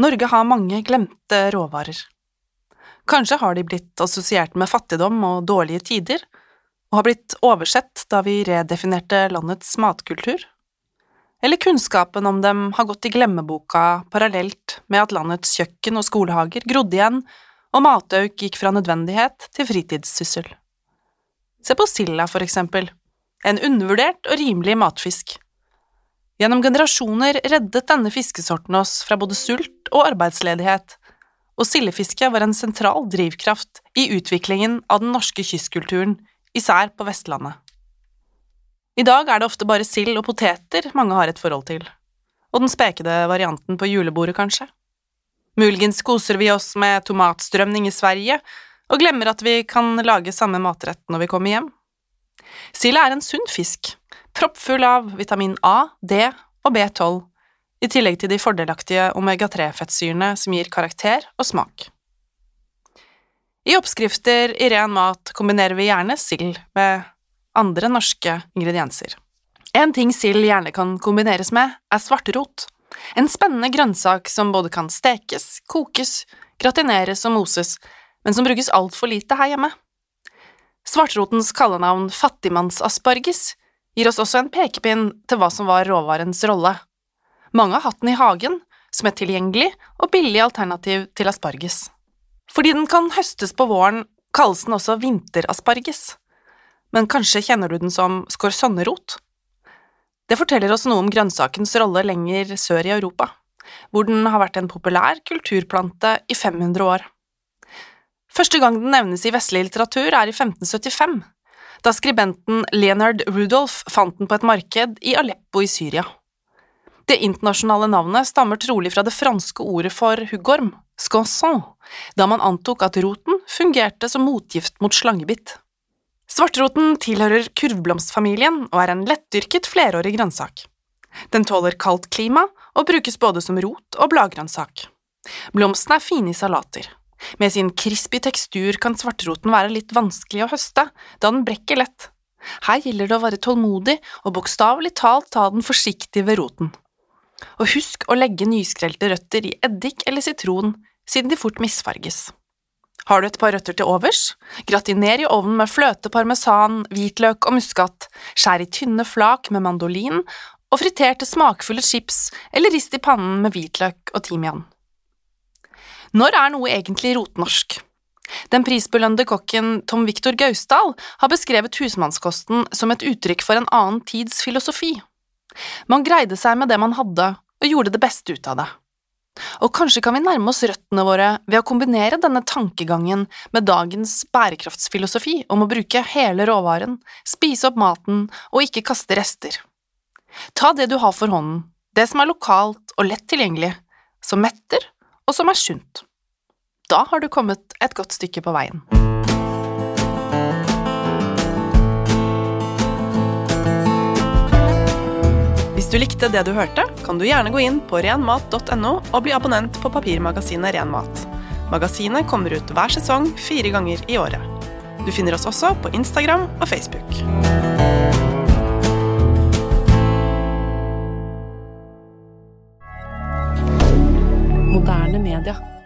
Norge har mange glemte råvarer. Kanskje har de blitt assosiert med fattigdom og dårlige tider, og har blitt oversett da vi redefinerte landets matkultur? Eller kunnskapen om dem har gått i glemmeboka parallelt med at landets kjøkken og skolehager grodde igjen, og matauk gikk fra nødvendighet til fritidssyssel? Se på silda, for eksempel, en undervurdert og rimelig matfisk. Gjennom generasjoner reddet denne fiskesorten oss fra både sult og arbeidsledighet, og sildefisket var en sentral drivkraft i utviklingen av den norske kystkulturen, især på Vestlandet. I dag er det ofte bare sild og poteter mange har et forhold til, og den spekede varianten på julebordet, kanskje. Muligens koser vi oss med tomatstrømning i Sverige og glemmer at vi kan lage samme matrett når vi kommer hjem. Sild er en sunn fisk, proppfull av vitamin A, D og B12, i tillegg til de fordelaktige omega-3-fettsyrene som gir karakter og smak. I oppskrifter i ren mat kombinerer vi gjerne sild med andre norske ingredienser. En ting sild gjerne kan kombineres med, er svartrot, en spennende grønnsak som både kan stekes, kokes, gratineres og moses, men som brukes altfor lite her hjemme. Svartrotens kallenavn fattigmannsasparges gir oss også en pekepinn til hva som var råvarens rolle. Mange har hatt den i hagen, som et tilgjengelig og billig alternativ til asparges. Fordi den kan høstes på våren, kalles den også vinterasparges, men kanskje kjenner du den som skorsonnerot? Det forteller oss noe om grønnsakens rolle lenger sør i Europa, hvor den har vært en populær kulturplante i 500 år. Første gang den nevnes i vestlig litteratur, er i 1575, da skribenten Leonard Rudolph fant den på et marked i Aleppo i Syria. Det internasjonale navnet stammer trolig fra det franske ordet for huggorm, sconson, da man antok at roten fungerte som motgift mot slangebitt. Svartroten tilhører kurvblomstfamilien og er en lettdyrket flerårig grønnsak. Den tåler kaldt klima og brukes både som rot og bladgrønnsak. Blomstene er fine i salater. Med sin crispy tekstur kan svartroten være litt vanskelig å høste, da den brekker lett. Her gjelder det å være tålmodig og bokstavelig talt ta den forsiktig ved roten. Og husk å legge nyskrelte røtter i eddik eller sitron, siden de fort misfarges. Har du et par røtter til overs? Gratiner i ovnen med fløte, parmesan, hvitløk og muskat, skjær i tynne flak med mandolin og friterte smakfulle chips eller rist i pannen med hvitløk og timian. Når er noe egentlig rotnorsk? Den prisbelønnede kokken Tom Viktor Gausdal har beskrevet husmannskosten som et uttrykk for en annen tids filosofi. Man greide seg med det man hadde, og gjorde det beste ut av det. Og kanskje kan vi nærme oss røttene våre ved å kombinere denne tankegangen med dagens bærekraftsfilosofi om å bruke hele råvaren, spise opp maten og ikke kaste rester. Ta det du har for hånden, det som er lokalt og lett tilgjengelig, som metter og som er sunt. Da har du kommet et godt stykke på veien. Hvis du likte det du hørte, kan du gjerne gå inn på renmat.no og bli abonnent på papirmagasinet Renmat. Magasinet kommer ut hver sesong fire ganger i året. Du finner oss også på Instagram og Facebook. milliardaire